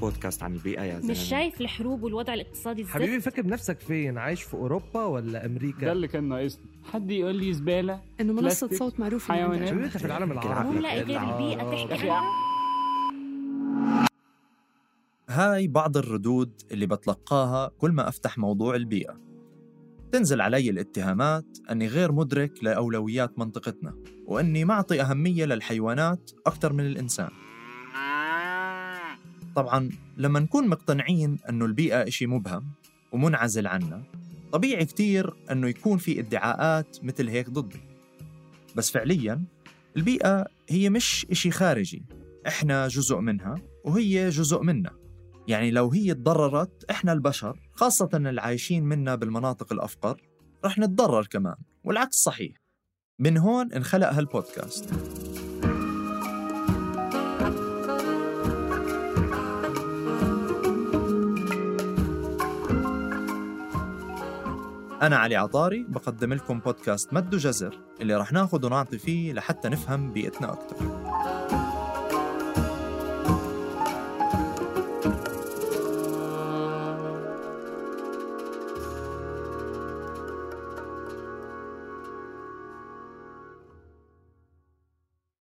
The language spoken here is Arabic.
بودكاست عن البيئة يا زلمة. مش شايف الحروب والوضع الاقتصادي الزفت حبيبي فاكر نفسك فين؟ عايش في أوروبا ولا ده أمريكا اللي كان ناقصني. حد يقول لي زبالة إنه منصة صوت معروفه حيوانات. حبيبي أنت في العالم العربي. لا غير البيئة العربي. تحكي عنها. هاي بعض الردود اللي بتلقاها كل ما أفتح موضوع البيئة. تنزل علي الاتهامات أني غير مدرك لأولويات منطقتنا وأني ما أعطي أهمية للحيوانات أكثر من الإنسان. طبعا لما نكون مقتنعين أنه البيئة إشي مبهم ومنعزل عنا طبيعي كتير أنه يكون في ادعاءات مثل هيك ضدي. بس فعليا البيئة هي مش إشي خارجي إحنا جزء منها وهي جزء منا. يعني لو هي تضررت إحنا البشر خاصة اللي عايشين منا بالمناطق الأفقر رح نتضرر كمان والعكس صحيح. من هون انخلق هالبودكاست. أنا علي عطاري بقدم لكم بودكاست مد وجزر اللي رح ناخد ونعطي فيه لحتى نفهم بيئتنا أكثر.